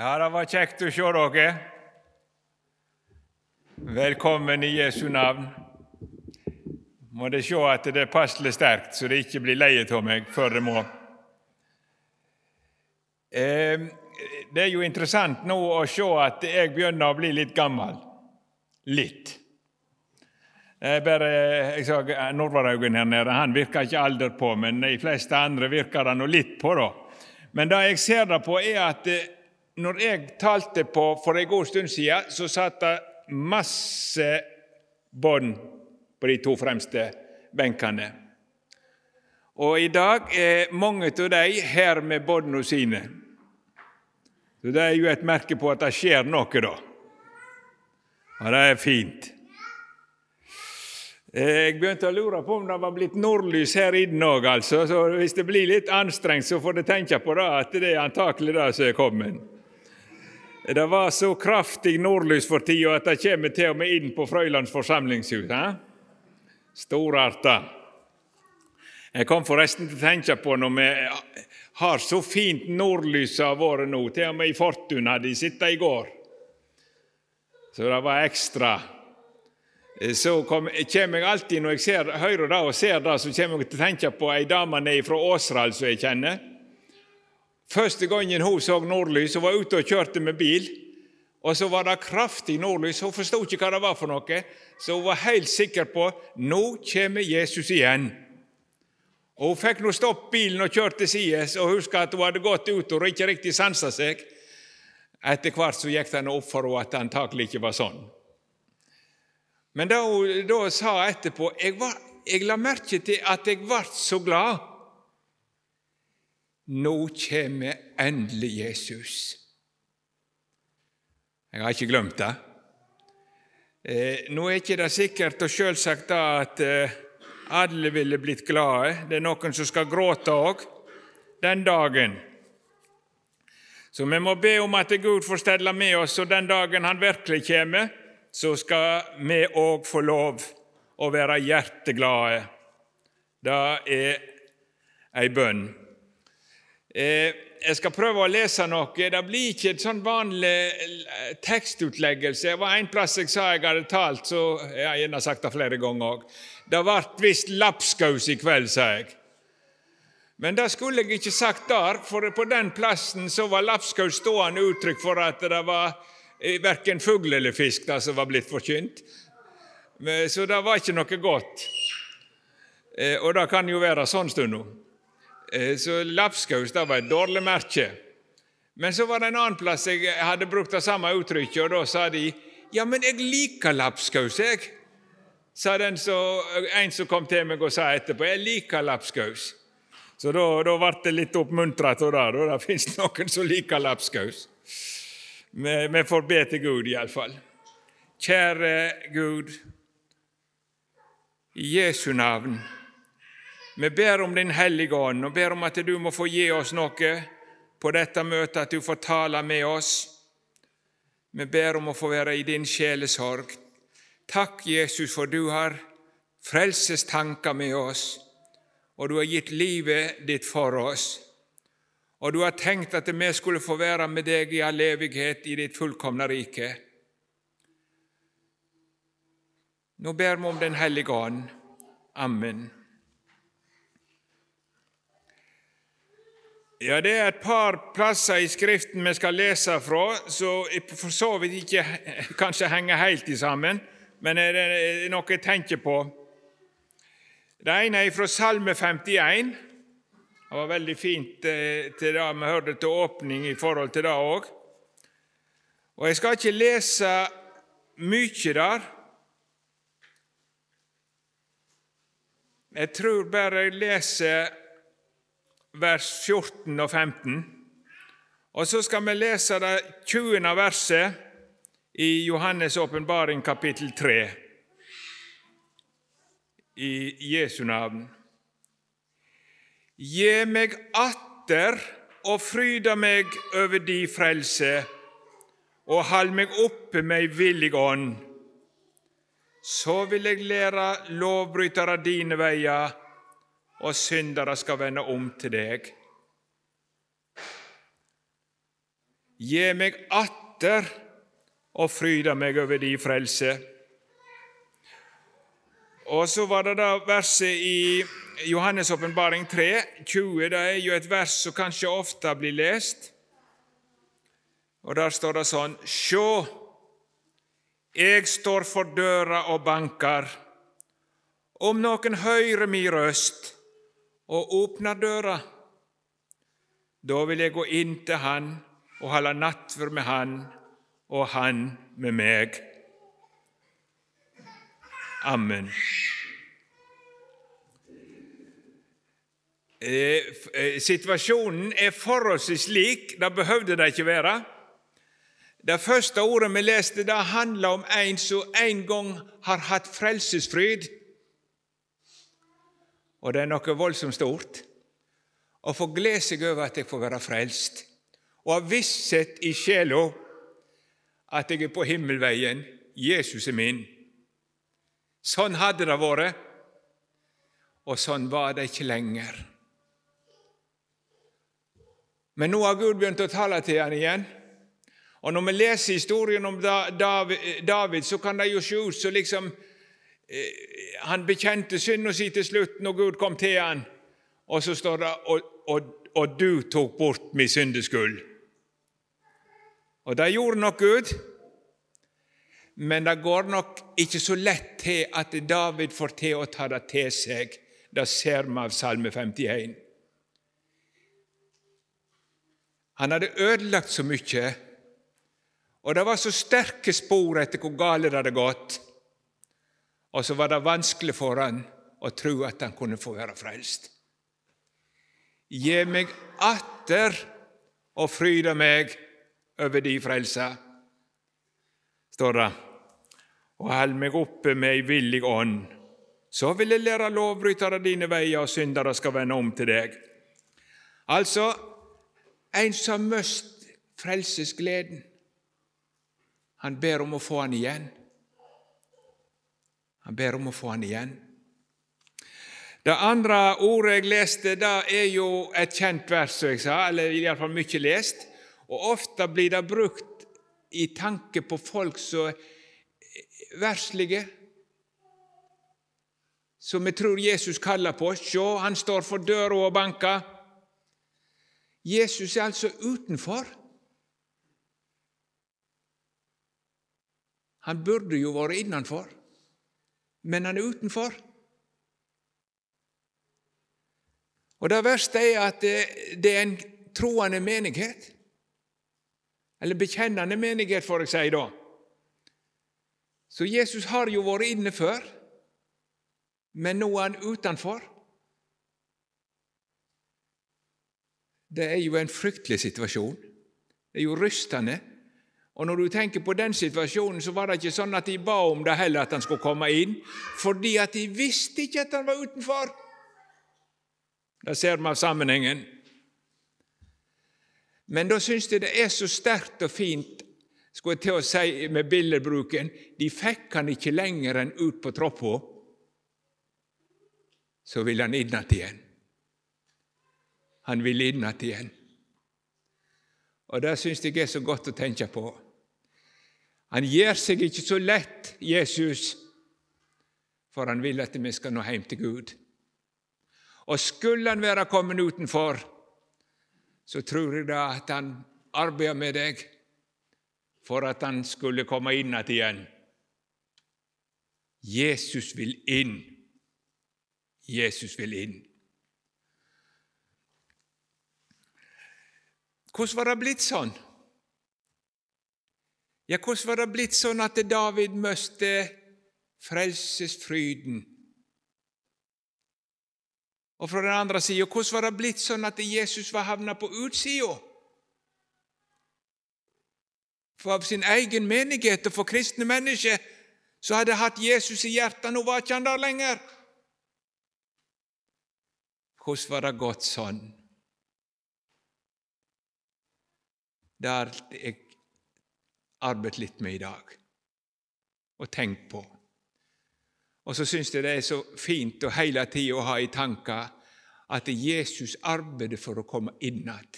Ja, det var kjekt å se dere. Velkommen i Jesu navn. Må det se at det er passelig sterkt, så det ikke blir leie av meg før dere må. Det er jo interessant nå å se at jeg begynner å bli litt gammel. Litt. Jeg bare, jeg sa Nordvaraugen her nede, han virker ikke alder på, men de fleste andre virker det nå litt på. da. Men det jeg ser det på, er at når jeg talte på for en god stund siden, så satt det masse bånd på de to fremste benkene. Og i dag er mange av de her med båndene sine. Så Det er jo et merke på at det skjer noe, da. Og det er fint. Jeg begynte å lure på om det var blitt nordlys her inne òg, altså. Så hvis det blir litt anstrengt, så får du tenke på det, at det er antakelig det som er kommet. Det var så kraftig nordlys for tida at det kommer til og med inn på Frøylands forsamlingshus. Eh? Storarta. Jeg kom forresten til å tenke på når vi har så fint nordlys av vært nå. Til og med i Fortun hadde de sittet i går. Så det var ekstra. Så kommer jeg alltid når jeg ser, hører det og ser det, så kommer jeg til å tenke på ei dame fra Åsral som jeg kjenner. Første gangen hun så nordlys, hun var ute og kjørte med bil, og så var det kraftig nordlys. Hun forsto ikke hva det var for noe, så hun var helt sikker på nå kommer Jesus igjen. Og Hun fikk nå stoppe bilen og kjørt til sides og huska at hun hadde gått ut og ikke riktig sansa seg. Etter hvert så gikk det opp for henne at det antakelig ikke var sånn. Men da hun da sa etterpå jeg, var, jeg la merke til at jeg ble så glad nå kommer endelig Jesus. Jeg har ikke glemt det. Eh, nå er ikke det sikkert og selvsagt da at eh, alle ville blitt glade. Det er noen som skal gråte òg den dagen. Så vi må be om at Gud får stelle med oss, og den dagen Han virkelig kommer, så skal vi òg få lov å være hjerteglade. Det er ei bønn. Eh, jeg skal prøve å lese noe. Det blir ikke en sånn vanlig eh, tekstutleggelse. Det var en plass jeg sa jeg hadde talt, så jeg har gjerne sagt det flere ganger òg. Det ble visst lapskaus i kveld, sa jeg. Men det skulle jeg ikke sagt der, for på den plassen så var lapskaus stående uttrykk for at det var eh, verken fugl eller fisk det som var blitt forkynt. Så det var ikke noe godt. Og det kan jo være sånn stund nå. Eh, så lapskaus det var et dårlig merke. Men så var det en annen plass jeg hadde brukt det samme uttrykket, og da sa de ja, men jeg liker lapskaus, jeg. Sa så, en som kom til meg og sa etterpå jeg liker lapskaus. Så da, da ble det litt oppmuntra av det. Da. Det fins noen som liker lapskaus. Vi får be til Gud, iallfall. Kjære Gud, i Jesu navn. Vi ber om Din Hellige Ånd og ber om at du må få gi oss noe på dette møtet, at du får tale med oss. Vi ber om å få være i din sjelesorg. Takk, Jesus, for du har frelsestanker med oss, og du har gitt livet ditt for oss. Og du har tenkt at vi skulle få være med deg i all evighet i ditt fullkomne rike. Nå ber vi om Den hellige ånd. Amen. Ja, Det er et par plasser i Skriften vi skal lese fra, så for så vidt ikke kanskje henger helt sammen, men det er noe jeg tenker på. Det ene er fra Salme 51. Det var veldig fint eh, til det vi hørte til åpning i forhold til det òg. Og Jeg skal ikke lese mye der. Jeg tror bare jeg leser vers 14 og 15. Og så skal vi lese det 20. verset i Johannes' åpenbaring kapittel 3 i Jesu navn. Gi meg atter og fryda meg over di frelse, og hald meg oppe med ei villig ånd. Så vil jeg lære lovbrytere dine veier og syndere skal vende om til deg. Gi meg atter og fryda meg over din frelse. Og så var det da verset i Johannes' åpenbaring 3, 20. Det er jo et vers som kanskje ofte blir lest. Og Der står det sånn Sjå, jeg står for døra og banker. Om noen hører mi røst og åpner døra, da vil jeg gå inn til han og holde nattverd med han, og han med meg. Amen. Eh, eh, situasjonen er forholdsvis lik. Det behøvde det ikke være. Det første ordet vi leste, det handler om en som en gang har hatt frelsesfryd. Og det er noe voldsomt stort å få glede seg over at jeg får være frelst, og ha visshet i sjela at jeg er på himmelveien. Jesus er min. Sånn hadde det vært, og sånn var det ikke lenger. Men nå har Gud begynt å tale til han igjen. Og Når vi leser historien om David, så kan det jo se ut som liksom, han bekjente synda si til slutt når Gud kom til han. Og så står det og, og, og du tok bort min syndeskyld. Og det gjorde nok Gud. Men det går nok ikke så lett til at David får til å ta det til seg. Det ser vi av Salme 51. Han hadde ødelagt så mye, og det var så sterke spor etter hvor galt det hadde gått. Og så var det vanskelig for han å tro at han kunne få være frelst. Gi meg atter og fryde meg over de frelse, står det og hold meg oppe med ei villig ånd. Så vil jeg lære lovbrytere dine veier, og syndere skal vende om til deg. Altså, en som mist frelsesgleden, han ber om å få han igjen. Han ber om å få han igjen. Det andre ordet jeg leste, det er jo et kjent vers, som jeg sa, eller iallfall mye lest. Og ofte blir det brukt i tanke på folk som verslige, som vi tror Jesus kaller på. Sjå, han står for døra og banker. Jesus er altså utenfor. Han burde jo vært innenfor, men han er utenfor. Og Det verste er at det er en troende menighet, eller bekjennende menighet, får jeg si da, så Jesus har jo vært inne før, men nå er han utenfor. Det er jo en fryktelig situasjon. Det er jo rystende. Og Når du tenker på den situasjonen, så var det ikke sånn at de ba om det heller, at han skulle komme inn, fordi at de visste ikke at han var utenfor. Det ser vi av sammenhengen. Men da syns jeg det er så sterkt og fint skulle jeg til å si med billedbruken, de fikk han ikke lenger enn ut på troppa. Så ville han inn igjen. Han ville inn igjen. Og det syns jeg er så godt å tenke på. Han gir seg ikke så lett, Jesus, for han vil at vi skal nå hjem til Gud. Og skulle han være kommet utenfor, så tror jeg da at han arbeider med deg for at han skulle komme inn igjen. Jesus vil inn. Jesus vil inn. Hvordan var det blitt sånn? Ja, hvordan var det blitt sånn at David møste frelsesfryden? Og fra den andre sida, hvordan var det blitt sånn at Jesus var havna på utsida? for av sin egen menighet og for kristne mennesker så hadde hatt Jesus i hjertet. Nå var ikke han der lenger. Hvordan var det gått sånn? Det har jeg arbeidet litt med i dag og tenkt på. Og så syns jeg det er så fint å hele tida ha i tanker at Jesus arbeidet for å komme inn igjen.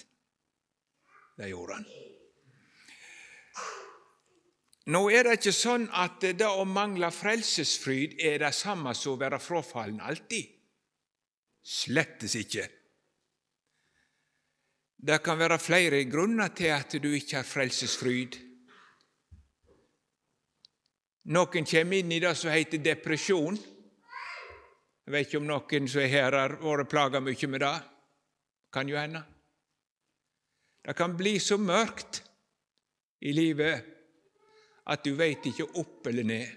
Det gjorde han. Nå er det ikke sånn at det å mangle frelsesfryd er det samme som å være frafallen alltid. Slettes ikke. Det kan være flere grunner til at du ikke har frelsesfryd. Noen kommer inn i det som heter depresjon. Jeg vet ikke om noen som er her har vært plaga mye med det. Kan jo hende. Det kan bli så mørkt i livet at du veit ikke opp eller ned.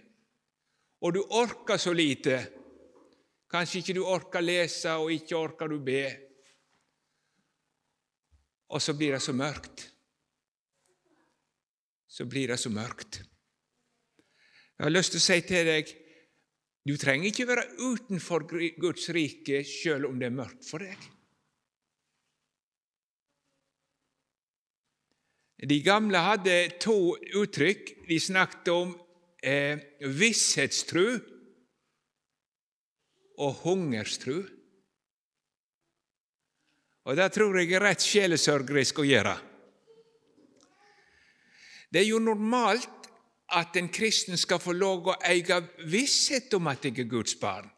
Og du orker så lite. Kanskje ikke du orker lese, og ikke orker du be. Og så blir det så mørkt. Så blir det så mørkt. Jeg har lyst til å si til deg du trenger ikke være utenfor Guds rike selv om det er mørkt for deg. De gamle hadde to uttrykk. De snakket om eh, visshetstru og hungerstru. Og det tror jeg er rett sjelesørgerisk å gjøre. Det er jo normalt at en kristen skal få lov å eie visshet om at jeg er Guds barn.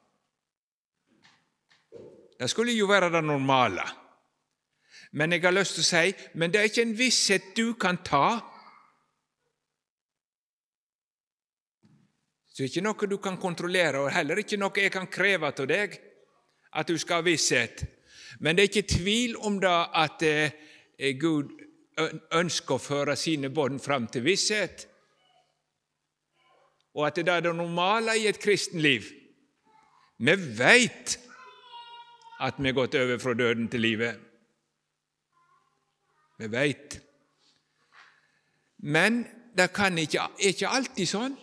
Det skulle jo være det normale. Men jeg har lyst til å si men det er ikke en visshet du kan ta. Så det er ikke noe du kan kontrollere, og heller ikke noe jeg kan kreve av deg, at du skal ha visshet. Men det er ikke tvil om det at eh, Gud ønsker å føre sine bånd fram til visshet og at det er det normale i et kristenliv. Vi veit at vi er gått over fra døden til livet. Vi veit. Men det kan ikke, er ikke alltid sånn.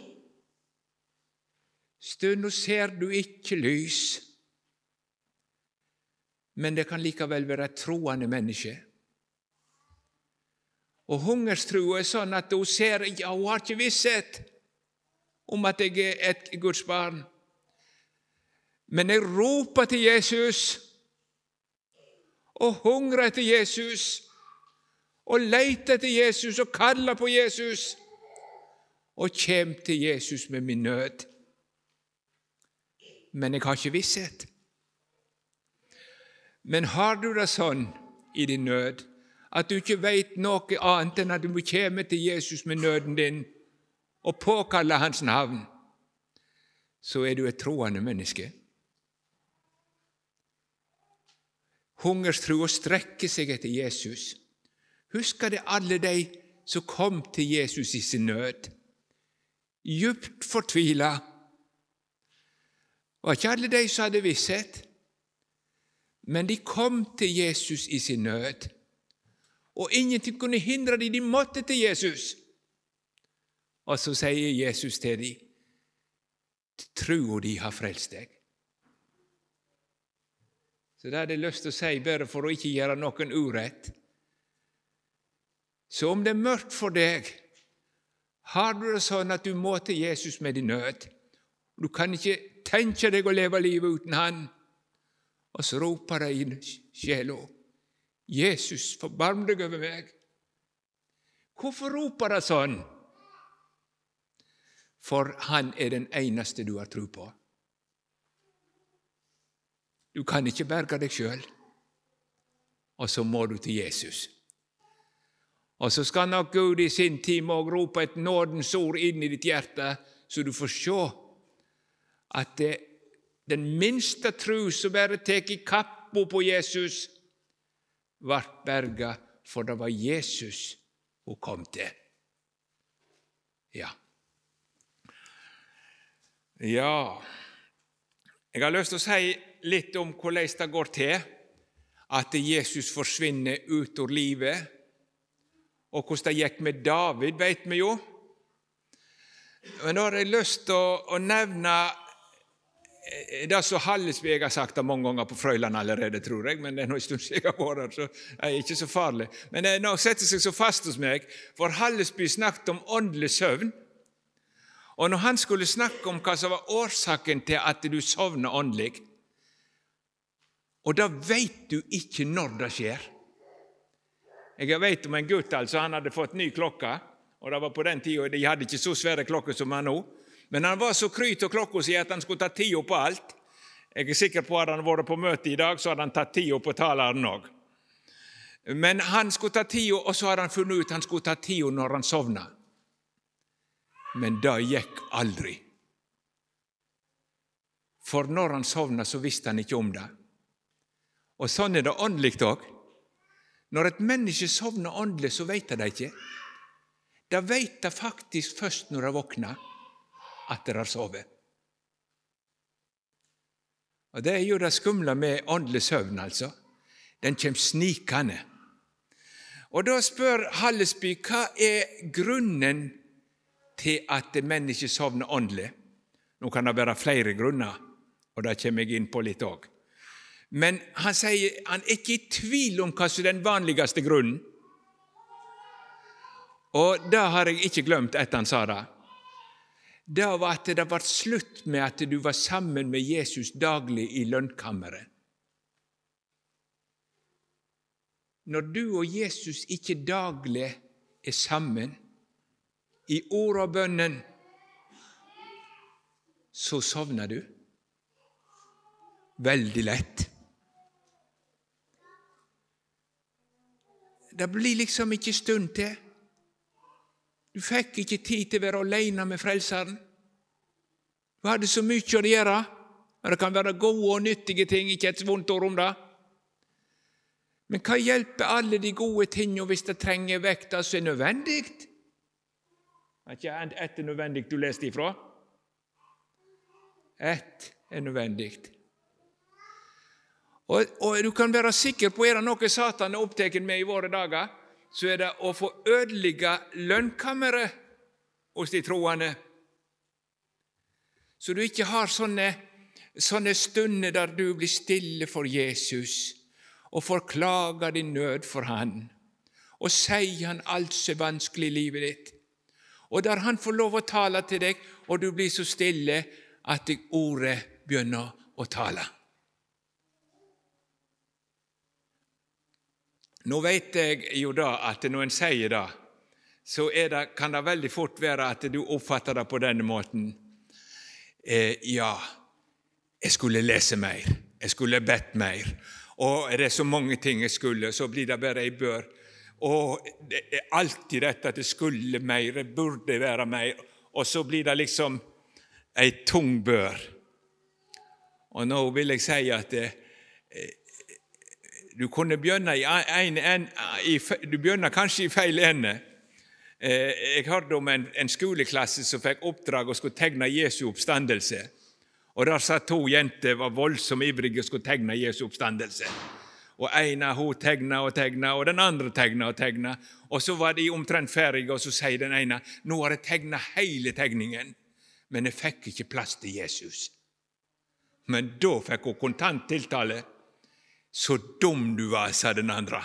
Stunda ser du ikke lys, men det kan likevel være troende menneske. Og hungerstrua er sånn at hun ser ja, hun har ikke visshet om at jeg er et Guds barn. Men jeg roper til Jesus og hungrer etter Jesus og leter etter Jesus og kaller på Jesus og kommer til Jesus med min nød. Men jeg har ikke visshet. Men har du det sånn i din nød at du ikke veit noe annet enn at du må komme til Jesus med nøden din, og påkaller Hans navn, så er du et troende menneske. Hungerstrua strekker seg etter Jesus. Husker det alle de som kom til Jesus i sin nød, djupt fortvila. Var ikke alle de som hadde visshet, men de kom til Jesus i sin nød. Og ingenting kunne hindre dem, de måtte til Jesus. Og så sier Jesus til dem, trua de har frelst deg. Så det hadde jeg lyst til å si, bare for å ikke gjøre noen urett. Så om det er mørkt for deg, har du det sånn at du må til Jesus med din nød. Du kan ikke tenke deg å leve livet uten Han. Og så roper det inn sjela. Jesus, forbarm deg over meg. Hvorfor roper det sånn? For han er den eneste du har tro på. Du kan ikke berge deg sjøl, og så må du til Jesus. Og så skal nok Gud i sin time òg rope et nådens ord inn i ditt hjerte, så du får se at det, den minste tru som bare tek i kappa på Jesus, vart berga, for det var Jesus hun kom til. Ja. Ja, jeg har lyst til å si litt om hvordan det går til at Jesus forsvinner ut av livet. Og hvordan det gikk med David, vet vi jo. Men nå har jeg lyst til å, å nevne eh, det som Hallesby har sagt det mange ganger på Frøyland allerede, tror jeg, men det er nå en stund siden jeg har vært her, så det er ikke så farlig. Men det nå setter seg så fast hos meg, for Hallesby snakket om åndelig søvn. Og når han skulle snakke om hva som var årsaken til at du sovner åndelig Og da veit du ikke når det skjer. Jeg vet om en gutt altså, han hadde fått ny klokke, og det var på den tida de hadde ikke så svære klokker som han nå. Men han var så kry av klokka si at han skulle ta tida på alt. Jeg er sikker på at han vært på møte i dag, så hadde han tatt tida på taleren òg. Men han skulle ta tida, og så hadde han funnet ut han skulle ta tida når han sovna. Men det gikk aldri. For når han sovna, så visste han ikke om det. Og sånn er det åndelig òg. Når et menneske sovner åndelig, så veit det ikke. Det veit det faktisk først når det våkner, at det har sovet. Og Det er jo det skumle med åndelig søvn, altså. Den kommer snikende. Og Da spør Hallesby hva er grunnen til at mennesket sovner åndelig. Nå kan det være flere grunner, og det kommer jeg inn på litt òg. Men han sier han er ikke i tvil om hva som er den vanligste grunnen. Og det har jeg ikke glemt etter han sa det. Det var at det ble slutt med at du var sammen med Jesus daglig i lønnkammeret. Når du og Jesus ikke daglig er sammen i ordet og bønnen, så sovner du veldig lett. Det blir liksom ikke stund til. Du fikk ikke tid til å være alene med Frelseren. Du hadde så mye å gjøre. Men Det kan være gode og nyttige ting, ikke et vondt ord om det. Men hva hjelper alle de gode tingene hvis det trenger vekta det som er nødvendig? Det er ikke ett er nødvendig du leste ifra. Ett er nødvendig. Og, og, du kan være sikker på er det noe Satan er opptatt med i våre dager, så er det å få ødelegge lønnkammeret hos de troende. Så du ikke har sånne, sånne stunder der du blir stille for Jesus og forklager din nød for Han, og sier Han alt som er vanskelig i livet ditt. Og der Han får lov å tale til deg, og du blir så stille at ordet begynner å tale. Nå vet jeg jo da at når en sier det, så det, kan det veldig fort være at du oppfatter det på denne måten. Eh, ja, jeg skulle lese mer, jeg skulle bedt mer. Og er det så mange ting jeg skulle, så blir det bare ei bør. Og det er alltid dette at det skulle mer, det burde være mer. Og så blir det liksom ei tung bør. Og nå vil jeg si at det, eh, du kunne begynne i en, en, i, Du begynner kanskje i feil ende. Eh, jeg hørte om en, en skoleklasse som fikk oppdrag å skulle tegne Jesu oppstandelse. Og Der satt to jenter var voldsomt ivrige og skulle tegne Jesu oppstandelse. Og ene hun tegna og tegna, og den andre tegna og tegna. Og så var de omtrent ferdige, og så sier den ene nå har jeg tegna hele tegningen, men jeg fikk ikke plass til Jesus. Men da fikk hun kontant tiltale. Så dum du var, sa den andre.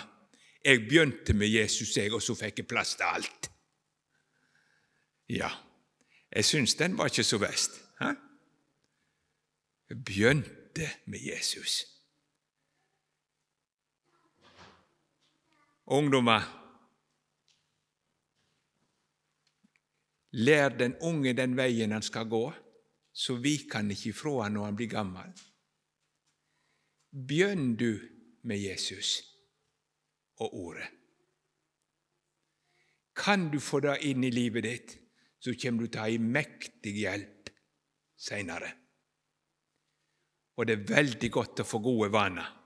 Jeg begynte med Jesus, jeg, og så fikk jeg plass til alt. Ja, jeg syns den var ikke så verst. Jeg begynte med Jesus. Ungdommer, lær den unge den veien han skal gå, så viker han ikke ifra han når han blir gammel. Begynn du med Jesus og Ordet. Kan du få det inn i livet ditt, så kommer du til å ha en mektig hjelp seinere. Og det er veldig godt å få gode vaner.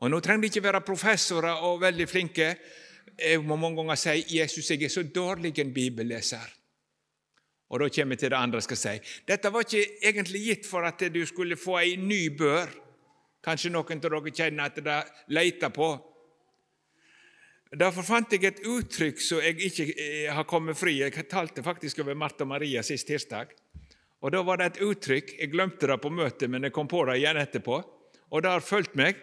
Og Nå trenger de ikke være professorer og veldig flinke. Jeg må mange ganger si Jesus, jeg er så dårlig en bibelleser. Og Da kommer jeg til det andre jeg skal si. Dette var ikke egentlig gitt for at du skulle få ei ny bør. Kanskje noen av dere kjenner at det leter på. Derfor fant jeg et uttrykk som jeg ikke eh, har kommet fri. Jeg talte faktisk over Martha Maria sist tirsdag. Og Da var det et uttrykk. Jeg glemte det på møtet, men jeg kom på det igjen etterpå. Og det har fulgt meg.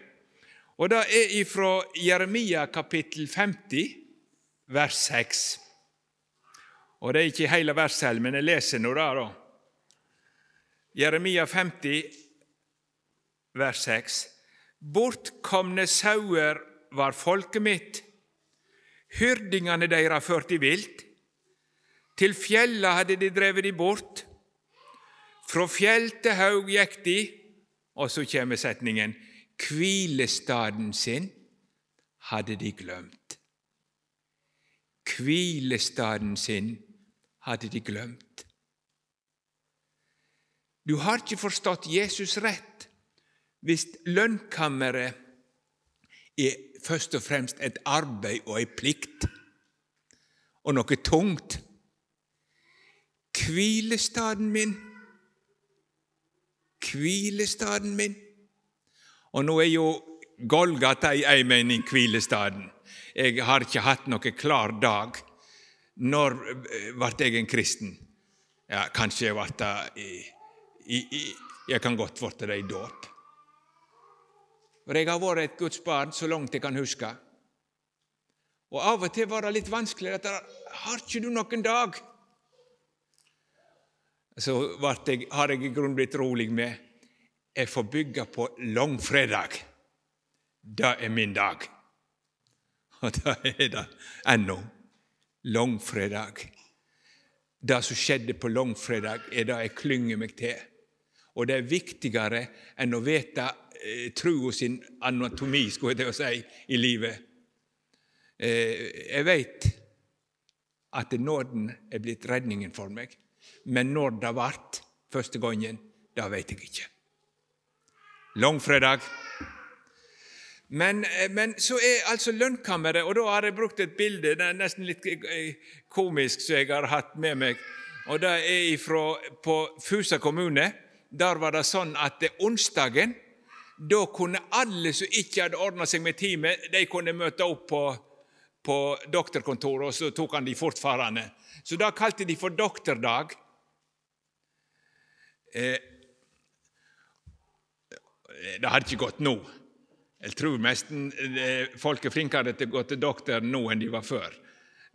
Og Det er ifra Jeremia kapittel 50, vers 6. Og Det er ikke hele verset, men jeg leser nå det. da. Jeremia 50, vers 6. Bortkomne sauer var folket mitt, hyrdingene deres førte vilt. Til fjella hadde de drevet de bort. Fra fjell til haug gikk de, og så kommer setningen Hvilestaden sin hadde de glemt. Hvilestaden sin hadde de glemt. Du har ikke forstått Jesus rett hvis lønnkammeret er først og fremst et arbeid og ei plikt og noe tungt. Hvilestaden min, hvilestaden min. Og nå er jo Golgata i ei mening hvilestaden. Jeg har ikke hatt noen klar dag. Når ble jeg en kristen? Ja, kanskje jeg ble i, i, i, Jeg kan godt bli det i dåp. For jeg har vært et Guds barn så langt jeg kan huske. Og av og til var det litt vanskelig. at Har ikke du noen dag? Så jeg, har jeg i grunnen blitt rolig med jeg får bygge på langfredag. Det er min dag. Og det er det ennå. Langfredag. Det som skjedde på langfredag, er det jeg klynger meg til. Og det er viktigere enn å vite eh, trua sin anatomi, skulle jeg til å si, i livet. Eh, jeg vet at nåden er blitt redningen for meg, men når det ble første gangen, det vet jeg ikke. Langfredag. Men, eh, men, så er altså lønnkammeret Og da har jeg brukt et bilde, det er nesten litt komisk, som jeg har hatt med meg. Og Det er ifra, på Fusa kommune. Der var det sånn at det onsdagen da kunne alle som ikke hadde ordna seg med time, de kunne møte opp på, på doktorkontoret, og så tok han de fortfarende. Så da kalte de for doktordag. Eh, det hadde ikke gått nå. Jeg tror nesten eh, folk er flinkere til å gå til doktor nå enn de var før.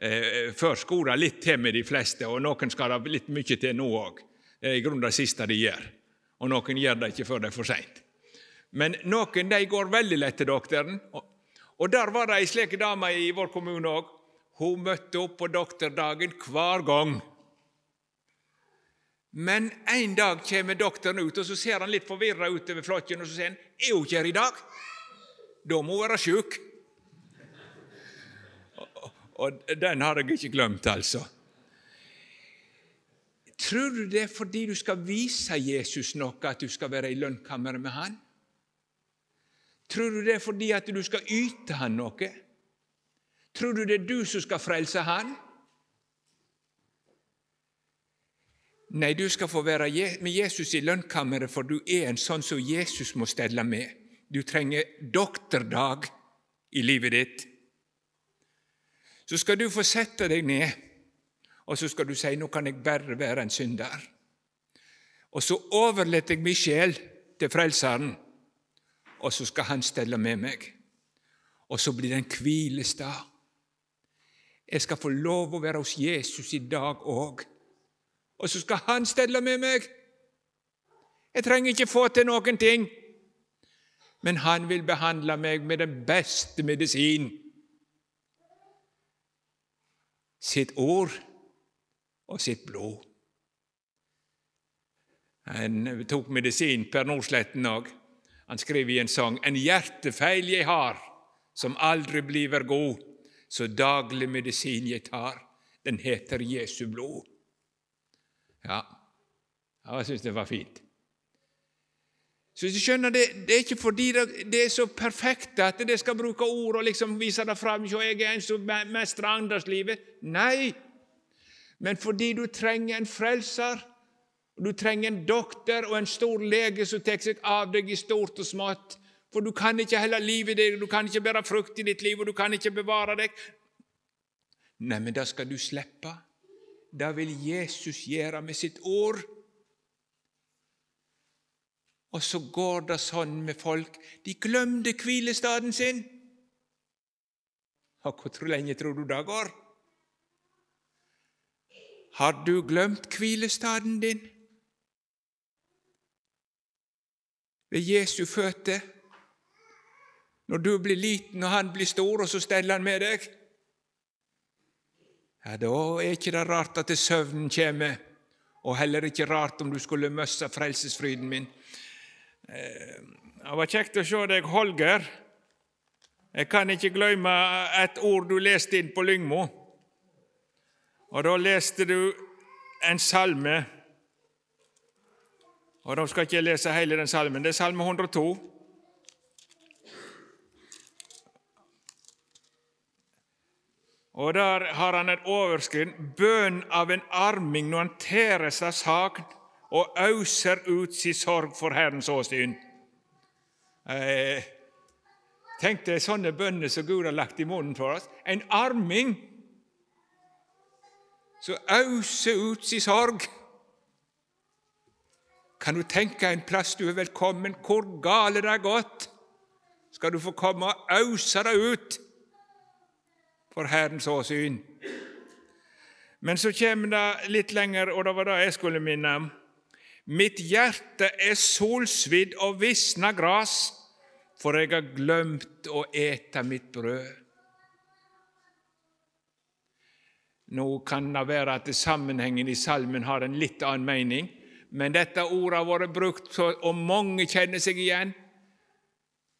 Eh, før skulle litt til med de fleste, og noen skal det litt mye til nå òg. Det er i grunnen det siste de gjør, og noen gjør det ikke før det er for seint. Men noen de går veldig lett til doktoren. Og der var det ei slik dame i vår kommune òg. Hun møtte opp på doktordagen hver gang. Men en dag kommer doktoren ut, og så ser han litt forvirra utover flokken, og så sier han, 'Er hun ikke her i dag?' Da må hun være sjuk. Og den har jeg ikke glemt, altså. Tror du det er fordi du skal vise Jesus noe, at du skal være i lønnkammeret med han? Tror du det er fordi at du skal yte han noe? Tror du det er du som skal frelse han? Nei, du skal få være med Jesus i lønnkammeret, for du er en sånn som Jesus må stelle med. Du trenger doktordag i livet ditt. Så skal du få sette deg ned, og så skal du si 'nå kan jeg bare være en synder'. Og så overlater jeg min sjel til Frelseren, og så skal Han stelle med meg. Og så blir det en hvilestad. Jeg skal få lov å være hos Jesus i dag òg og så skal han stelle med meg. Jeg trenger ikke få til noen ting, men han vil behandle meg med den beste medisin. Sitt ord og sitt blod. Han tok medisin, Per Nordsletten òg. Han skrev i en sang En hjertefeil jeg har, som aldri bliver god, så daglig medisin jeg tar, den heter Jesu blod. Ja, jeg syns det var fint. Så du skjønner, det, det, er ikke fordi det, det, er så perfekt at det skal bruke ord og liksom vise det fram så jeg er en som mestrer andreslivet. Nei, men fordi du trenger en frelser. Du trenger en doktor og en stor lege som tar seg av deg i stort og smått. For du kan ikke heller livet deg, du kan ikke bære frukt i ditt liv, og du kan ikke bevare deg. Nei, men da skal du slippe. Det vil Jesus gjøre med sitt ord. Og så går det sånn med folk. De glemte hvilestaden sin. Og hvor lenge tror du det går? Har du glemt hvilestaden din? Ved Jesu føtter? Når du blir liten og han blir stor, og så steller han med deg? Ja, da er ikke det rart at søvnen kommer, og heller ikke rart om du skulle miste frelsesfryden min. Eh, det var kjekt å se deg, Holger. Jeg kan ikke glemme et ord du leste inn på Lyngmo. Og da leste du en salme. Og Da skal ikke jeg lese hele den salmen. Det er salme 102. Og Der har han et overskrift 'Bønn av en arming når han tærer seg sagn og auser ut sin sorg for Herrens åsyn'. Eh, tenk deg sånne bønner som Gud har lagt i munnen for oss. En arming som auser ut sin sorg. Kan du tenke en plass du er velkommen, hvor gale det er gått? Skal du få komme og ause det ut for Herrens åsyn. Men så kommer det litt lenger, og det var det jeg skulle minne om. Mitt hjerte er solsvidd og visna gras, for jeg har glemt å ete mitt brød. Nå kan det være at sammenhengen i salmen har en litt annen mening, men dette ordet har vært brukt, og mange kjenner seg igjen.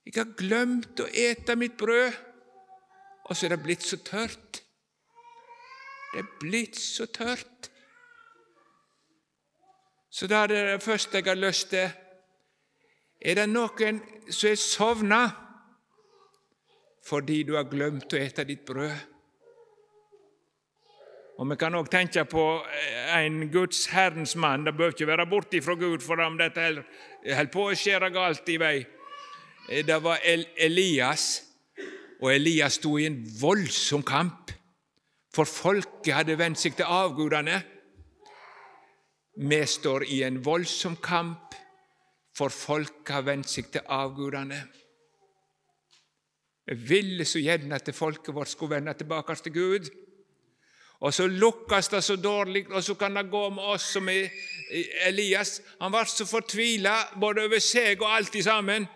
Jeg har glemt å ete mitt brød og så er det blitt så tørt. Det er blitt så tørt. Så da er det det første jeg har lyst til Er det noen som er sovna fordi du har glemt å ete ditt brød? Og Vi kan òg tenke på en Guds Herrens mann. Det bør ikke være borte fra Gud for om dette holder på å skjære galt i vei. Det var Elias og Elias sto i en voldsom kamp, for folket hadde vendt seg til avgudene. Vi står i en voldsom kamp, for folket har vendt seg til avgudene. Jeg ville så gjerne at folket vårt skulle vende tilbake til Gud. Og så lukkes det så dårlig, og så kan det gå med oss som Elias. Han ble så fortvila både over seg og alt sammen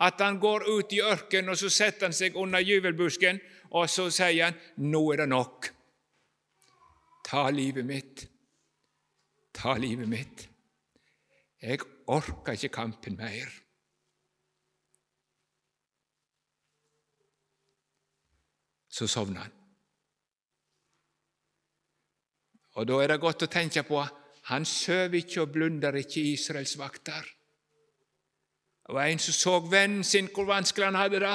at han går ut i ørkenen og så setter han seg under juvelbusken, og så sier han, 'Nå er det nok. Ta livet mitt. Ta livet mitt. Jeg orker ikke kampen mer.' Så sovner han. Og Da er det godt å tenke på han sover ikke og blunder ikke Israels vakter. Det var en som så vennen sin, hvor vanskelig han hadde det.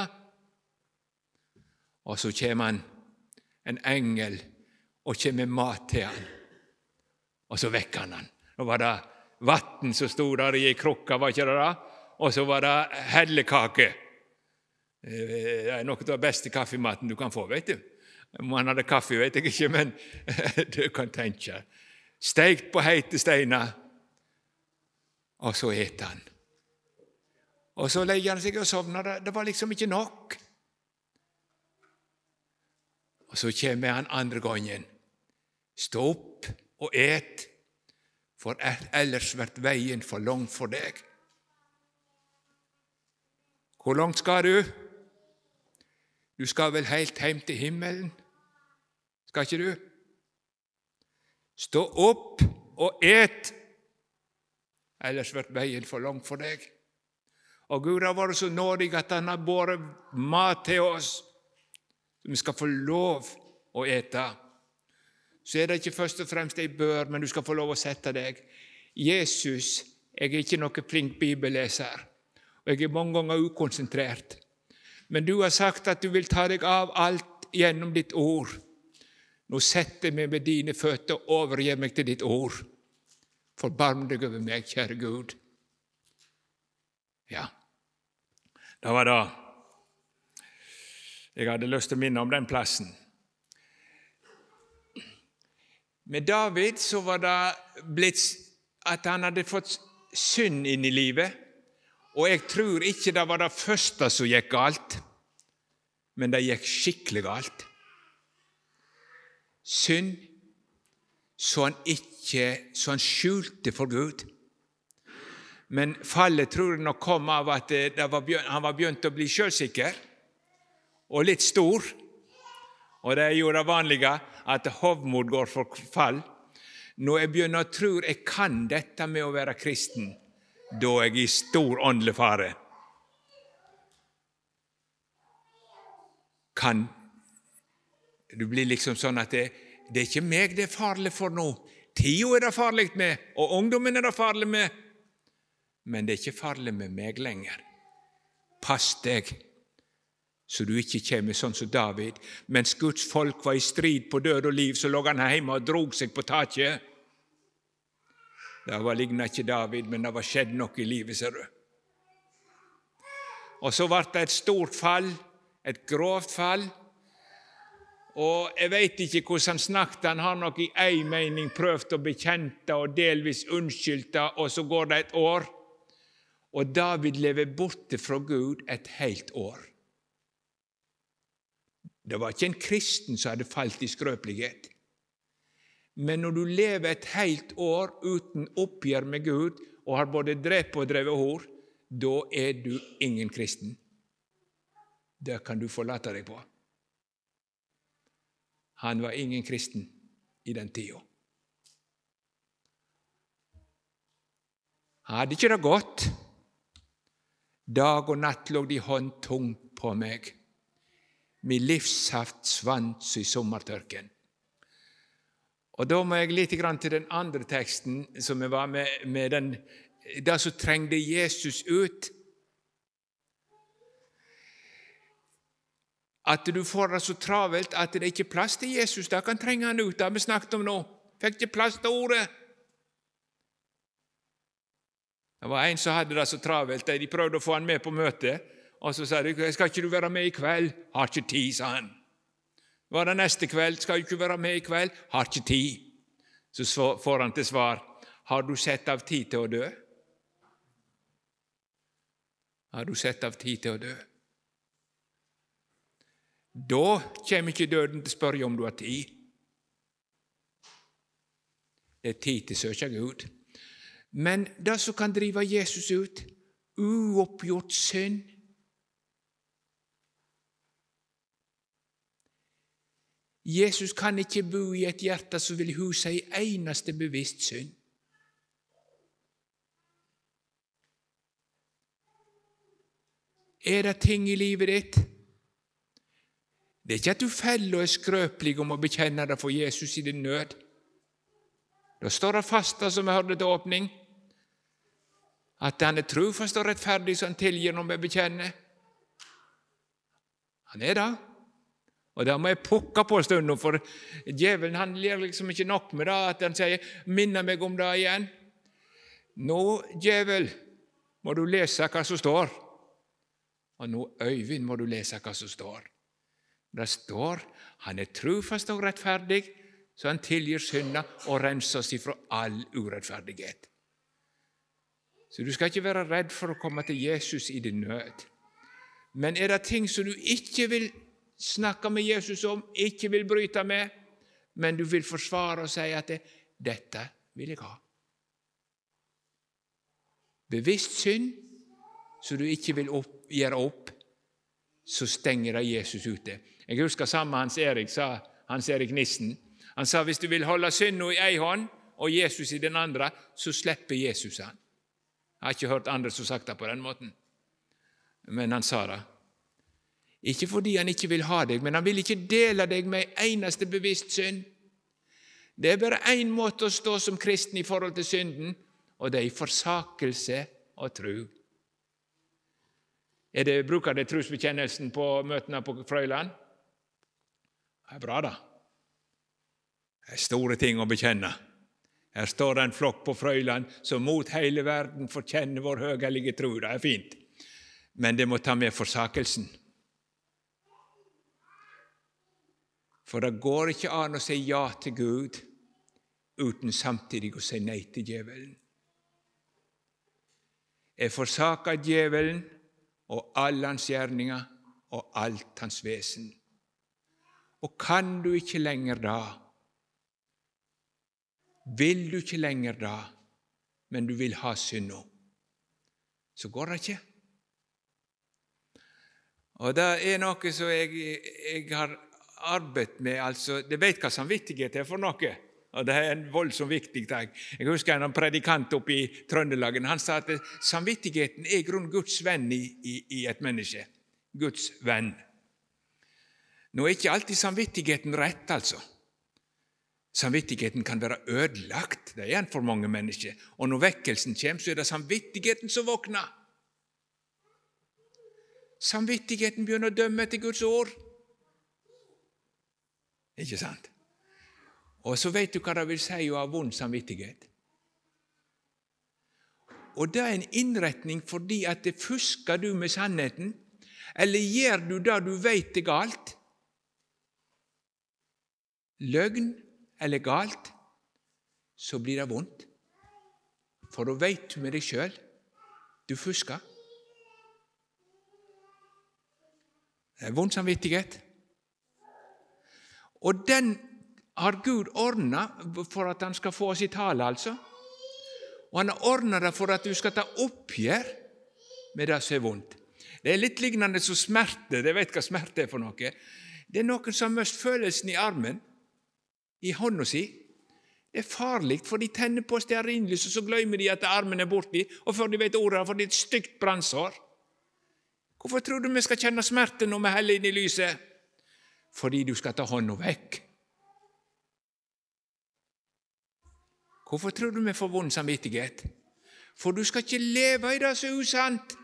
Og så kommer han, en engel, og kommer med mat til han. Og så vekker han han. Nå var det vann som sto der i ei krukke, var ikke det det? Og så var det hellekake. Eh, det er noe av den beste kaffematen du kan få, vet du. Om han hadde kaffe, vet jeg ikke, men du kan tenke. Steikt på heite steiner, og så eter han. Og så legger han seg og sovner. Det var liksom ikke nok. Og så kommer han andre gangen. Stå opp og et, for ellers blir veien for lang for deg. Hvor langt skal du? Du skal vel helt hjem til himmelen? Skal ikke du? Stå opp og et, ellers blir veien for lang for deg. Og Gud har vært så nådig at Han har båret mat til oss som vi skal få lov å ete. Så er det ikke først og fremst ei bør, men du skal få lov å sette deg. Jesus, jeg er ikke noen flink bibelleser, og jeg er mange ganger ukonsentrert. Men du har sagt at du vil ta deg av alt gjennom ditt ord. Nå setter jeg meg med dine føtter og overgir meg til ditt ord. Forbarm deg over meg, kjære Gud. Ja, det var det jeg hadde lyst til å minne om den plassen. Med David så var det blitt at han hadde fått synd inn i livet. Og jeg tror ikke det var det første som gikk galt, men det gikk skikkelig galt. Synd som han så han skjulte for Gud. Men fallet tror jeg nok kom av at var, han var begynt å bli sjølsikker og litt stor. Og det er jo det vanlige at hovmod går for fall. Når jeg begynner å tro jeg kan dette med å være kristen, da er jeg i stor åndelig fare. Kan Du blir liksom sånn at det, det er ikke meg det er farlig for nå. Tida er det farlig med, og ungdommen er det farlig med. Men det er ikke farlig med meg lenger. Pass deg så du ikke kommer sånn som David. Mens Guds folk var i strid på død og liv, så lå han hjemme og drog seg på taket. Det var ligna ikke David, men det var skjedd noe i livet, ser du. Og så ble det et stort fall, et grovt fall. Og jeg veit ikke hvordan han snakket, han har nok i ei mening prøvd å bekjente og delvis unnskylde, og så går det et år. Og David lever borte fra Gud et helt år. Det var ikke en kristen som hadde falt i skrøpelighet. Men når du lever et helt år uten oppgjør med Gud og har både drept og drevet hor, da er du ingen kristen. Det kan du forlate deg på. Han var ingen kristen i den tida. Han hadde ikke det godt. Dag og natt lå de hånd tungt på meg. Min livssaft svant i sommertørken. Og Da må jeg litt til den andre teksten som jeg var med, med den, det som trengte Jesus ut. At du får det så travelt at det ikke er plass til Jesus. Det kan trenge han ut. Det har vi snakket om nå. Fikk ikke plass til ordet. Det var en som hadde det så travelt. De prøvde å få han med på møtet. Og så sa de 'Skal ikke du være med i kveld?' 'Har ikke tid', sa han. Var det neste kveld? 'Skal du ikke være med i kveld?' 'Har ikke tid'. Så får han til svar 'Har du sett av tid til å dø?' Har du sett av tid til å dø? Da kommer ikke døden til å spørre om du har tid. Det er tid til å søke Gud. Men det som kan drive Jesus ut uoppgjort synd Jesus kan ikke bo i et hjerte som vil huse ei eneste bevisst synd. Er det ting i livet ditt? Det er ikke at du feller og er skrøpelig om å bekjenne det for Jesus i din nød. Da står det faste, som vi hørte til åpning, at han er trufast og rettferdig, så han tilgir når vi bekjenner. Han er det. Og det må jeg pukke på en stund, for djevelen han ler liksom ikke nok med det at han sier 'minner meg om det igjen'. Nå, djevel, må du lese hva som står. Og nå, Øyvind, må du lese hva som står. Det står han er trufast og rettferdig, så han tilgir synda og renser oss ifra all urettferdighet. Så du skal ikke være redd for å komme til Jesus i din nød. Men er det ting som du ikke vil snakke med Jesus om, ikke vil bryte med, men du vil forsvare og si at det, 'dette vil jeg ha'? Bevisst synd som du ikke vil opp, gjøre opp, så stenger det Jesus ute. Jeg husker samme Hans Erik sa, Hans Erik Nissen. Han sa hvis du vil holde synda i ei hånd og Jesus i den andre, så slipper Jesus han. Jeg har ikke hørt andre som sagt det på den måten, men han sa det. Ikke fordi han ikke vil ha deg, men han vil ikke dele deg med en eneste bevisst synd. Det er bare én måte å stå som kristen i forhold til synden, og det er i forsakelse og tru. Er det, bruker det trosbekjennelsen på møtene på Frøyland? Det er bra, da. Det er store ting å bekjenne. Her står det en flokk på Frøyland som mot hele verden forkjenner vår høgelige tro. Det er fint, men det må ta med forsakelsen. For det går ikke an å si ja til Gud uten samtidig å si nei til djevelen. Jeg forsaker djevelen og alle hans gjerninger og alt hans vesen. Og kan du ikke lenger da, vil du ikke lenger da, men du vil ha synda, så går det ikke. Og det er noe som jeg, jeg har arbeidet med altså, De vet hva samvittighet er for noe. Og Det er en voldsomt viktig ting. Jeg husker en predikant oppe i Trøndelagen. Han sa at samvittigheten er i grunnen Guds venn i, i, i et menneske. Guds venn. Nå er ikke alltid samvittigheten rett, altså. Samvittigheten kan være ødelagt. Det er en for mange mennesker. Og når vekkelsen kommer, så er det samvittigheten som våkner. Samvittigheten begynner å dømme etter Guds ord. Ikke sant? Og så vet du hva det vil si å ha vond samvittighet. Og det er en innretning fordi at det fusker du med sannheten, eller gjør du det du vet er galt, løgn eller galt, så blir det vondt. For da veit du med deg sjøl du fusker. Det er vond samvittighet. Og den har Gud ordna for at han skal få oss i tale, altså. Og han har ordna det for at du skal ta oppgjør med det som er vondt. Det er litt lignende som smerte. Dere vet hva smerte er for noe. Det er noen som har mist følelsen i armen, i hånda si. Det er farlig, for de tenner på stearinlyset, så glemmer de at armen er borti, og før de vet ordet, har de et stygt brannsår. Hvorfor tror du vi skal kjenne smerte når vi heller inn i lyset? Fordi du skal ta hånda vekk. Hvorfor tror du vi får vond samvittighet? For du skal ikke leve i det som er usant.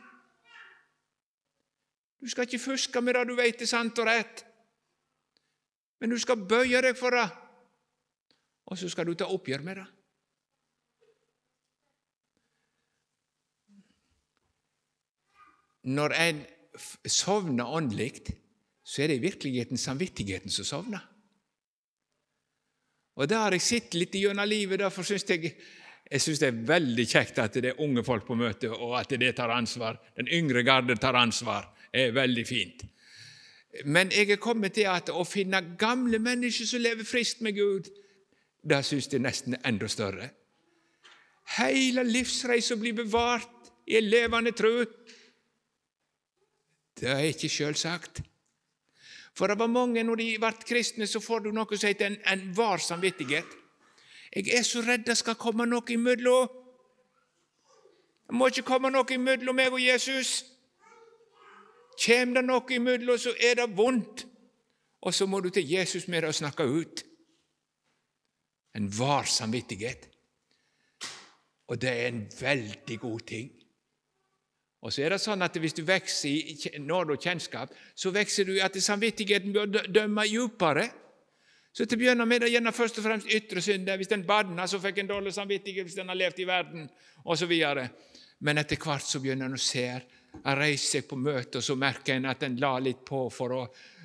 Du skal ikke fuske med det du vet er sant og rett, men du skal bøye deg for det, og så skal du ta oppgjør med det. Når en sovner åndelig, så er det i virkeligheten samvittigheten som sovner. Og det har jeg sett litt gjennom livet. Derfor syns jeg jeg synes det er veldig kjekt at det er unge folk på møte, og at det tar ansvar. Den yngre garde tar ansvar. Det er veldig fint. Men jeg er kommet til at å finne gamle mennesker som lever friskt med Gud, det syns jeg nesten er enda større. Hele livsreisa blir bevart i en levende tro. Det er ikke sjølsagt. For det var mange, når de ble kristne, så får du noe som heter en, en var samvittighet. Jeg er så redd det skal komme noe imellom. Det må ikke komme noe imellom meg og Jesus. Kjem det noe imellom, så er det vondt. Og så må du til Jesus med det og snakke ut. En var samvittighet. Og det er en veldig god ting. Og så er det sånn at Hvis du vokser i nåde og kjennskap, så vokser du at samvittigheten bør dømme djupere. Så til å begynne med det gjennom først og fremst ytre synder. Hvis en badna, så fikk en dårlig samvittighet hvis en har levd i verden, osv. Men etter hvert så begynner en å se. En reiser seg på møte, og så merker en at en la litt på for å,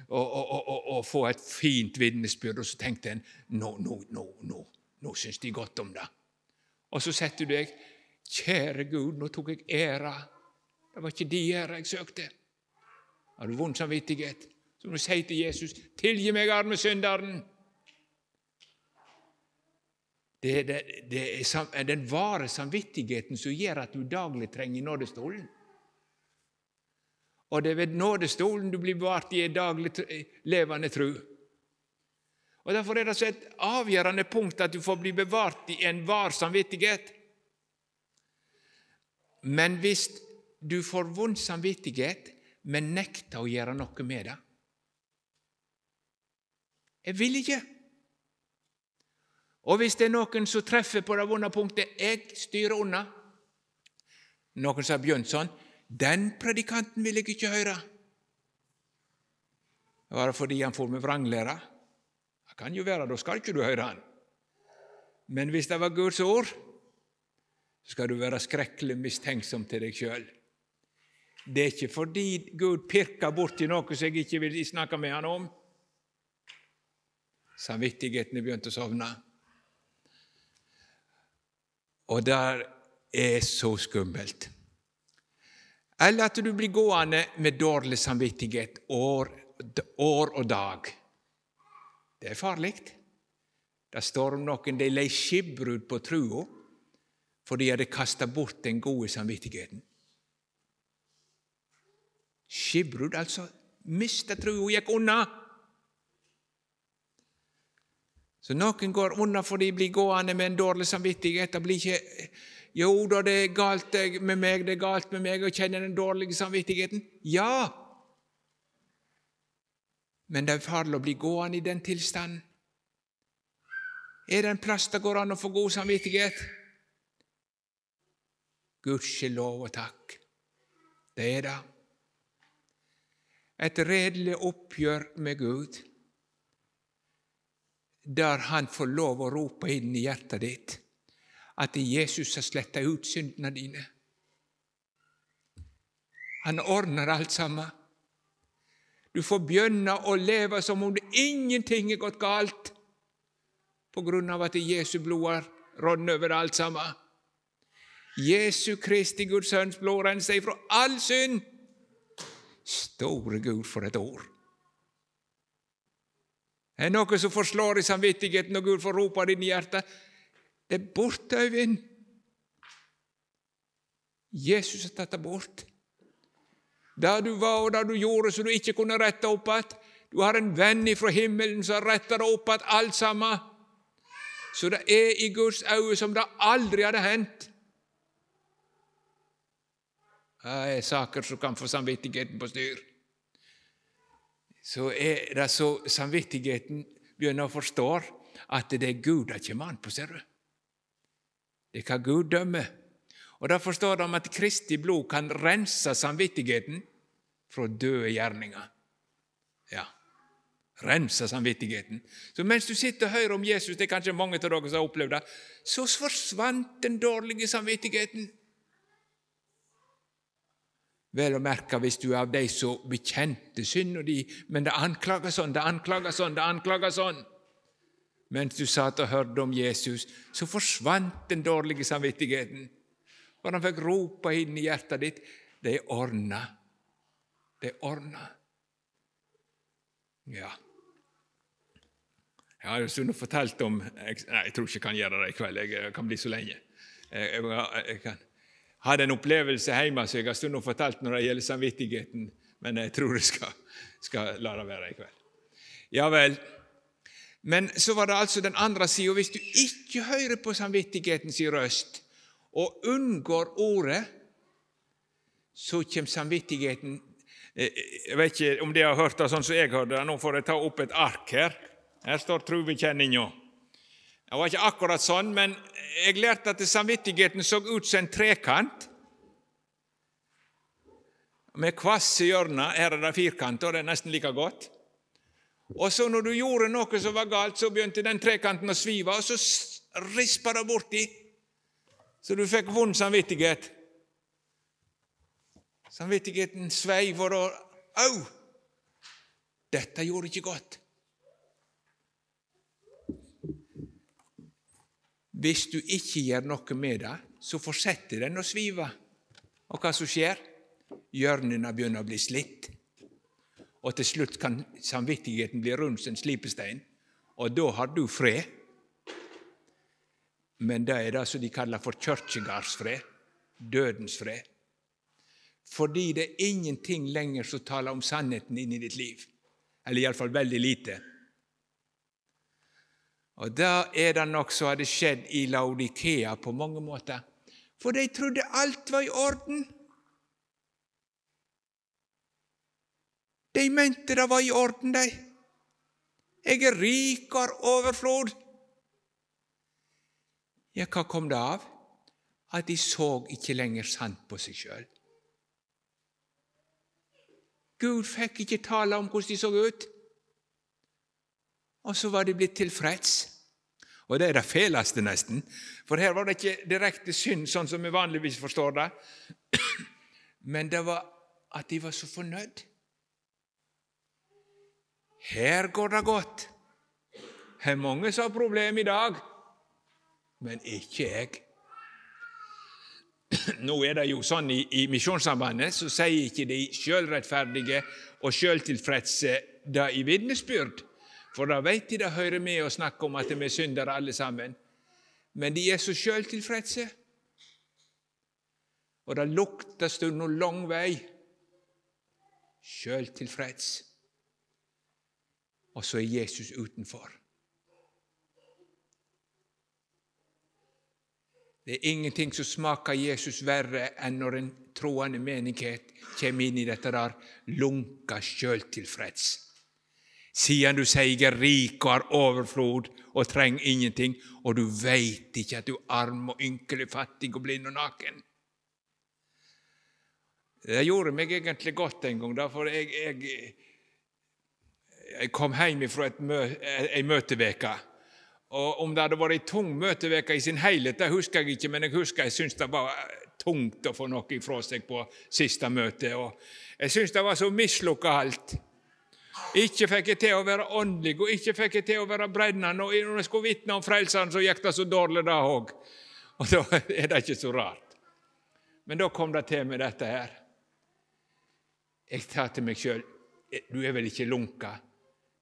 å, å, å få et fint vitnesbyrd. Og så tenkte en nå, nå, nå, nå, nå syns de godt om det. Og så setter du deg Kjære Gud, nå tok jeg æra det var ikke de æra jeg søkte. Har du vond samvittighet, så må du si til Jesus, 'Tilgi meg, arme synderen'. Det er, det er den vare samvittigheten som gjør at du daglig trenger nådestolen. Og det er ved nådestolen du blir bevart i en daglig levende tru. Og Derfor er det så et avgjørende punkt at du får bli bevart i en var samvittighet. Men hvis du får vond samvittighet, men nekter å gjøre noe med det. Jeg vil ikke. Og hvis det er noen som treffer på det vonde punktet, jeg styrer unna. Noen sa Bjørnson, den predikanten vil jeg ikke høre. Var det fordi han får med vranglære? Det kan jo være, da skal ikke du høre han. Men hvis det var Guds ord, så skal du være skrekkelig mistenksom til deg sjøl. Det er ikke fordi Gud pirker borti noe som jeg ikke vil snakke med han om. Samvittigheten er begynt å sovne. Og det er så skummelt. Eller at du blir gående med dårlig samvittighet år, år og dag. Det er farlig. Det står om noen de lei skipbrudd på trua fordi de hadde kasta bort den gode samvittigheten. Skipbrudd, altså. Mista trua, gikk unna. Så noen går unna for de blir gående med en dårlig samvittighet. Det blir ikke Jo da, det er galt med meg, det er galt med meg å kjenne den dårlige samvittigheten. Ja! Men det er farlig å bli gående i den tilstanden. Er det en plass det går an å få god samvittighet? Gudskjelov og takk. Det er det. Et redelig oppgjør med Gud der han får lov å rope inn i hjertet ditt at Jesus har sletta ut syndene dine. Han ordner alt sammen. Du får begynne å leve som om det ingenting er gått galt på grunn av at Jesu blod har rådd over alt sammen. Jesu Kristi Guds Sønns blod renser fra all synd. Store Gud, for et ord! Det er noe som forslår i samvittigheten når Gud får rope det inn i hjertet. Det er borte, Øyvind. Jesus har tatt det bort. Der du var og det du gjorde så du ikke kunne rette opp igjen. Du har en venn ifra himmelen som retter det opp igjen, alt sammen. Så det er i Guds øyne som det aldri hadde hendt. Det er saker som kan få samvittigheten på styr så er det så samvittigheten begynner å forstå at det er Gud det kommer an på, ser du. Det hva Gud dømmer. Og Da forstår de at Kristi blod kan rense samvittigheten fra døde gjerninger. Ja, rense samvittigheten. Så mens du sitter og hører om Jesus, det er kanskje mange av dere som har opplevd det, så forsvant den dårlige samvittigheten. Vel å merke hvis du er av de som bekjente synda di, men det anklager sånn, det anklager sånn, det anklager sånn. Mens du satt og hørte om Jesus, så forsvant den dårlige samvittigheten. Og han fikk rope inn i hjertet ditt det er ordna. Det er ordna. Ja. Jeg har jo stund fortalt om jeg, Nei, jeg tror ikke jeg kan gjøre det i kveld. Jeg kan bli så lenge. Jeg, jeg, jeg hadde en opplevelse hjemme som jeg har stund fortalt når det gjelder samvittigheten, men jeg tror jeg skal, skal la det være i kveld. Ja vel. Men så var det altså den andre sida. Hvis du ikke hører på samvittighetens røst og unngår ordet, så kommer samvittigheten eh, Jeg vet ikke om de har hørt det sånn som jeg hørte det. Nå får jeg ta opp et ark her. Her står truvekjenninga. Det var ikke akkurat sånn, men jeg lærte at samvittigheten så ut som en trekant med kvasse hjørner. Her er det firkant, og det er nesten like godt. Og så når du gjorde noe som var galt, så begynte den trekanten å svive, og så rispa det borti, så du fikk vond samvittighet. Samvittigheten sveiv, og da Au! Dette gjorde ikke godt. Hvis du ikke gjør noe med det, så fortsetter den å svive. Og hva som skjer? Hjørnene begynner å bli slitt. Og til slutt kan samvittigheten bli rund som en slipestein, og da har du fred. Men det er det som de kaller for kirkegardsfred, dødens fred. Fordi det er ingenting lenger som taler om sannheten inn i ditt liv. Eller iallfall veldig lite. Og da er det nok som hadde skjedd i Laudikea på mange måter. For de trodde alt var i orden. De mente det var i orden, de. Jeg er rik og har overflod. Ja, hva kom det av? At de så ikke lenger sant på seg sjøl. Gud fikk ikke tale om hvordan de så ut og så var de blitt tilfreds. Og det er det feleste, nesten, for her var det ikke direkte synd, sånn som vi vanligvis forstår det, men det var at de var så fornøyd. Her går det godt. Det er mange som har problemer i dag, men ikke jeg. Nå er det jo sånn i, i Misjonssambandet, så sier ikke de sjølrettferdige og sjøltilfredse det i vitnesbyrd. For da veit de det hører med å snakke om at vi er syndere alle sammen. Men de er så sjøltilfredse. Og det lukter stundom lang vei. Sjøltilfreds og så er Jesus utenfor. Det er ingenting som smaker Jesus verre enn når en troende menighet kommer inn i dette der lunka sjøltilfreds. Siden du sier 'rik og har overflod og trenger ingenting', og du veit ikke at du er arm og ynkelig, fattig og blind og naken. Det gjorde meg egentlig godt en gang, for jeg, jeg jeg kom hjem fra ei møteveke. Og Om det hadde vært ei tung møteveke i sin helhet, det husker jeg ikke, men jeg husker jeg syntes det var tungt å få noe ifra seg på siste møte. Og jeg syntes det var så mislukka alt. Ikke fikk jeg til å være åndelig, og ikke fikk jeg til å være brennende. Og når jeg skulle vitne om Frelseren, så gikk det så dårlig da òg. Og da er det ikke så rart. Men da kom det til med dette her. Jeg tar til meg sjøl Du er vel ikke lunka?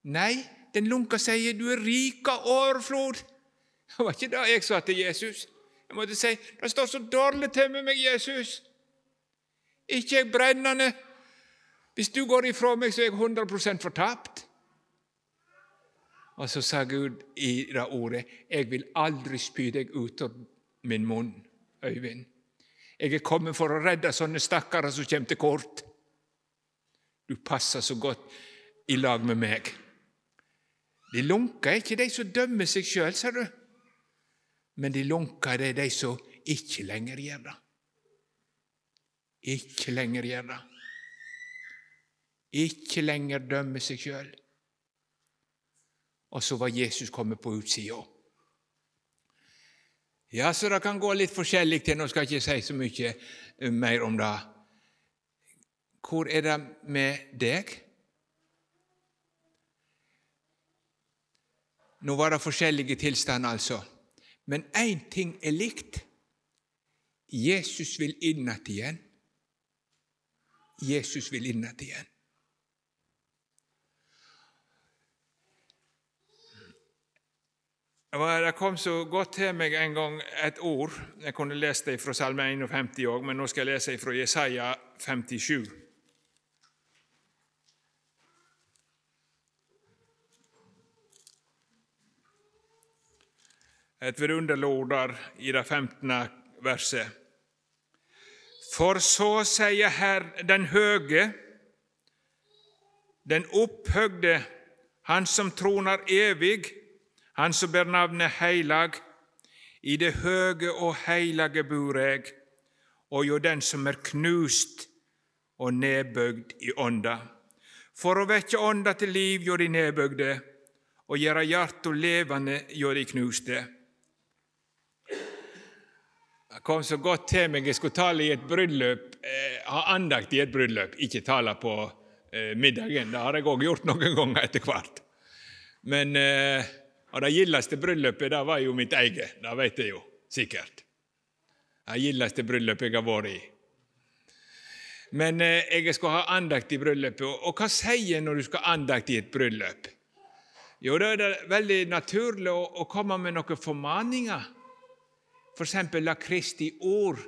Nei, den lunka sier du er rik av overflod. Det var ikke det jeg sa til Jesus. Jeg måtte si det står så dårlig til med meg, Jesus. Ikke jeg brennende. Hvis du går ifra meg, så er jeg 100% fortapt. Og så sa Gud i det ordet, jeg vil aldri spy deg ut av min munn, Øyvind. Jeg er kommet for å redde sånne stakkarer som kommer til kort. Du passer så godt i lag med meg. De lunka er ikke de som dømmer seg sjøl, ser du. Men de lunka det er de som ikke lenger gjør det. Ikke lenger gjør det ikke lenger dømmer seg sjøl. Og så var Jesus kommet på utsida. Ja, så det kan gå litt forskjellig til. Nå skal jeg ikke si så mye mer om det. Hvor er det med deg? Nå var det forskjellige tilstander, altså. Men én ting er likt. Jesus vil inn igjen. Jesus vil inn igjen. Det kom så godt til meg en gang et ord. Jeg kunne lest det fra Salme 51 òg, men nå skal jeg lese fra Jesaja 57. Et vidunderlig ord der i det 15. verset. For så sier Herr den høge, den opphøgde, Han som troner evig, han som ber navnet Heilag, i det høge og heilage bor eg, og jo den som er knust og nedbøgd i ånda. For å vekke ånda til liv gjør de nedbøgde, og gjøre hjarta levende gjør de knuste. Det kom så godt til meg jeg skulle tale i et bryllup, eh, ha andakt i et bryllup, ikke tale på eh, middagen. Det har jeg òg gjort noen ganger etter hvert. Men eh, og det gildeste bryllupet det var jo mitt eget, det vet jeg jo sikkert. Det gildeste bryllupet jeg har vært i. Men eh, jeg skal ha andakt i bryllupet. Og, og hva sier en når du skal ha andakt i et bryllup? Jo, da er det veldig naturlig å, å komme med noen formaninger. F.eks. eksempel, la Kristi ord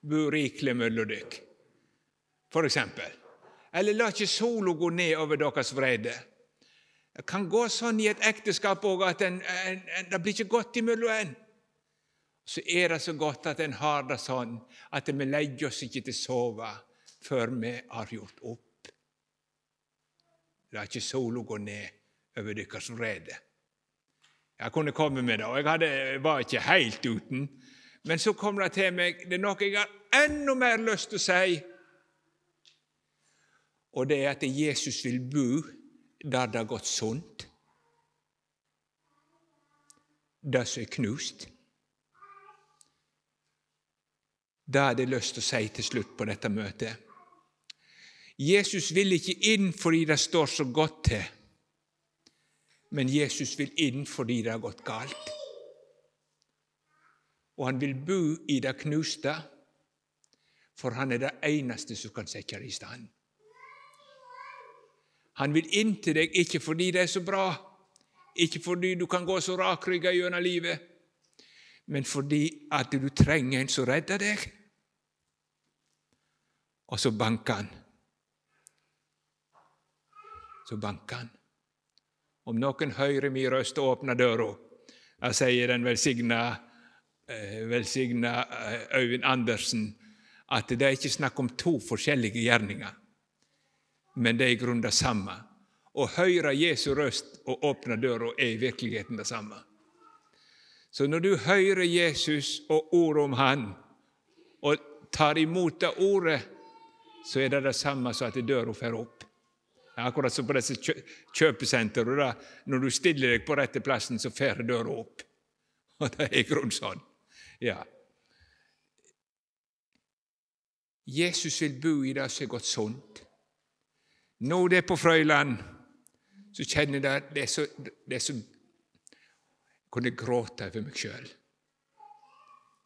bo rikelig mellom. For eksempel. Eller la ikke sola gå ned over deres vrede. Det kan gå sånn i et ekteskap òg at en, en, en, det blir ikke godt imellom en. Så er det så godt at en har det sånn at vi legger oss ikke til å sove før vi har gjort opp. La ikke sola gå ned over deres vrede. Jeg kunne komme med det, og jeg hadde, var ikke helt uten. Men så kom det til meg det er noe jeg har enda mer lyst til å si. Og det er at Jesus vil bo der det har gått sunt, det som er knust. Det hadde jeg lyst til å si til slutt på dette møtet. Jesus vil ikke inn fordi det står så godt til, men Jesus vil inn fordi det har gått galt. Og han vil bo i det knuste, for han er det eneste som kan sette det i stand. Han vil inn til deg ikke fordi det er så bra, ikke fordi du kan gå så rakrygga gjennom livet, men fordi at du trenger en som redder deg. Og så banker han. Så banker han. Om noen hører min røst og åpner døra, da sier den velsigna velsigna eh, Øyvind Andersen at det er ikke snakk om to forskjellige gjerninger, men det er i grunnen det samme. Å høre Jesu røst og åpne døra er i virkeligheten det samme. Så når du hører Jesus og ordet om Han, og tar imot det ordet, så er det det samme som at døra får opp. Akkurat som på disse kjøpesentrene. Når du stiller deg på rette plassen, så får døra opp. Og det er i grunnen sånn. Ja. Jesus vil bo i det som er gått sunt. Nå det er på Frøyland, så kjenner jeg det, det er så, Jeg kunne gråte over meg sjøl.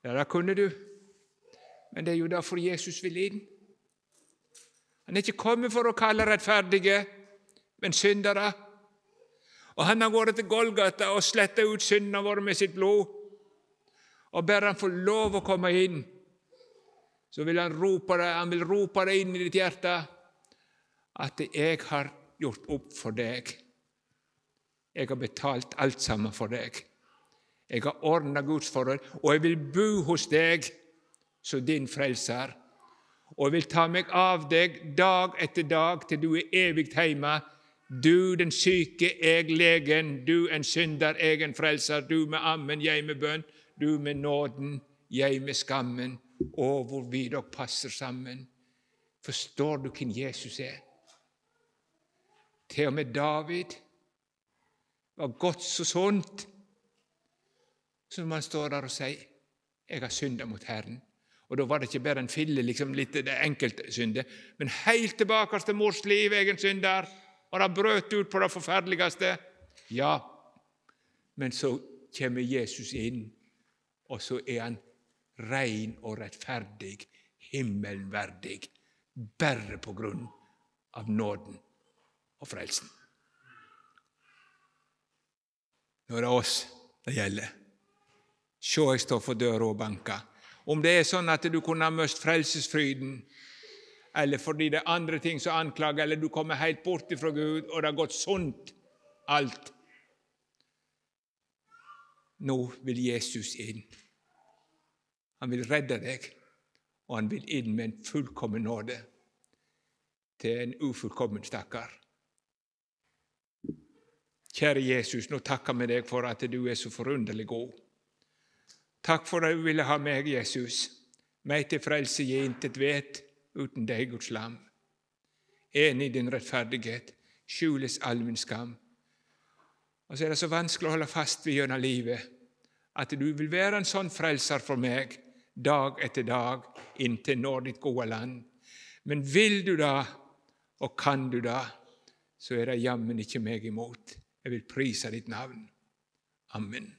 Ja, det kunne du. Men det er jo derfor Jesus vil inn. Han er ikke kommet for å kalle rettferdige, men syndere. Og han har vært til Golgata og sletta ut syndene våre med sitt blod. Og ber han få lov å komme inn, så vil han rope det, han vil rope det inn i ditt hjerte at 'jeg har gjort opp for deg'. Jeg har betalt alt sammen for deg. Jeg har ordna Guds forhold, og jeg vil bo hos deg som din frelser. Og jeg vil ta meg av deg dag etter dag til du er evig hjemme. Du den syke, jeg legen, du en synder, jeg en frelser, du med ammen, jeg med bønn, du med nåden, jeg med skammen. og hvor vi dere passer sammen. Forstår du hvem Jesus er? Til og med David var godt så sunt som han står der og sier 'Jeg har synda mot Herren'. Og Da var det ikke bare en fille, liksom litt det enkelte syndet, men helt tilbake til mors liv, egen synder. Og det brøt ut på det forferdeligste. Ja, men så kommer Jesus inn, og så er han rein og rettferdig, himmelverdig, bare på grunn av nåden og frelsen. Nå er det oss det gjelder. Se, jeg står for døra og banker. Om det er sånn at du kunne ha mist frelsesfryden, eller fordi det er andre ting som anklager, eller du kommer helt bort fra Gud, og det har gått sunt, alt Nå vil Jesus inn. Han vil redde deg, og han vil inn med en fullkommen nåde til en ufullkommen stakkar. Kjære Jesus, nå takker vi deg for at du er så forunderlig god. Takk for at du ville ha meg, Jesus. Meg til frelse jeg intet vet uten deg, Guds lam. Enig i din rettferdighet skjules all min skam. Og så er det så vanskelig å holde fast ved gjennom livet at du vil være en sånn frelser for meg dag etter dag inntil når ditt gode land. Men vil du da, og kan du da, så er det jammen ikke meg imot. Jeg vil prise ditt navn. Amen.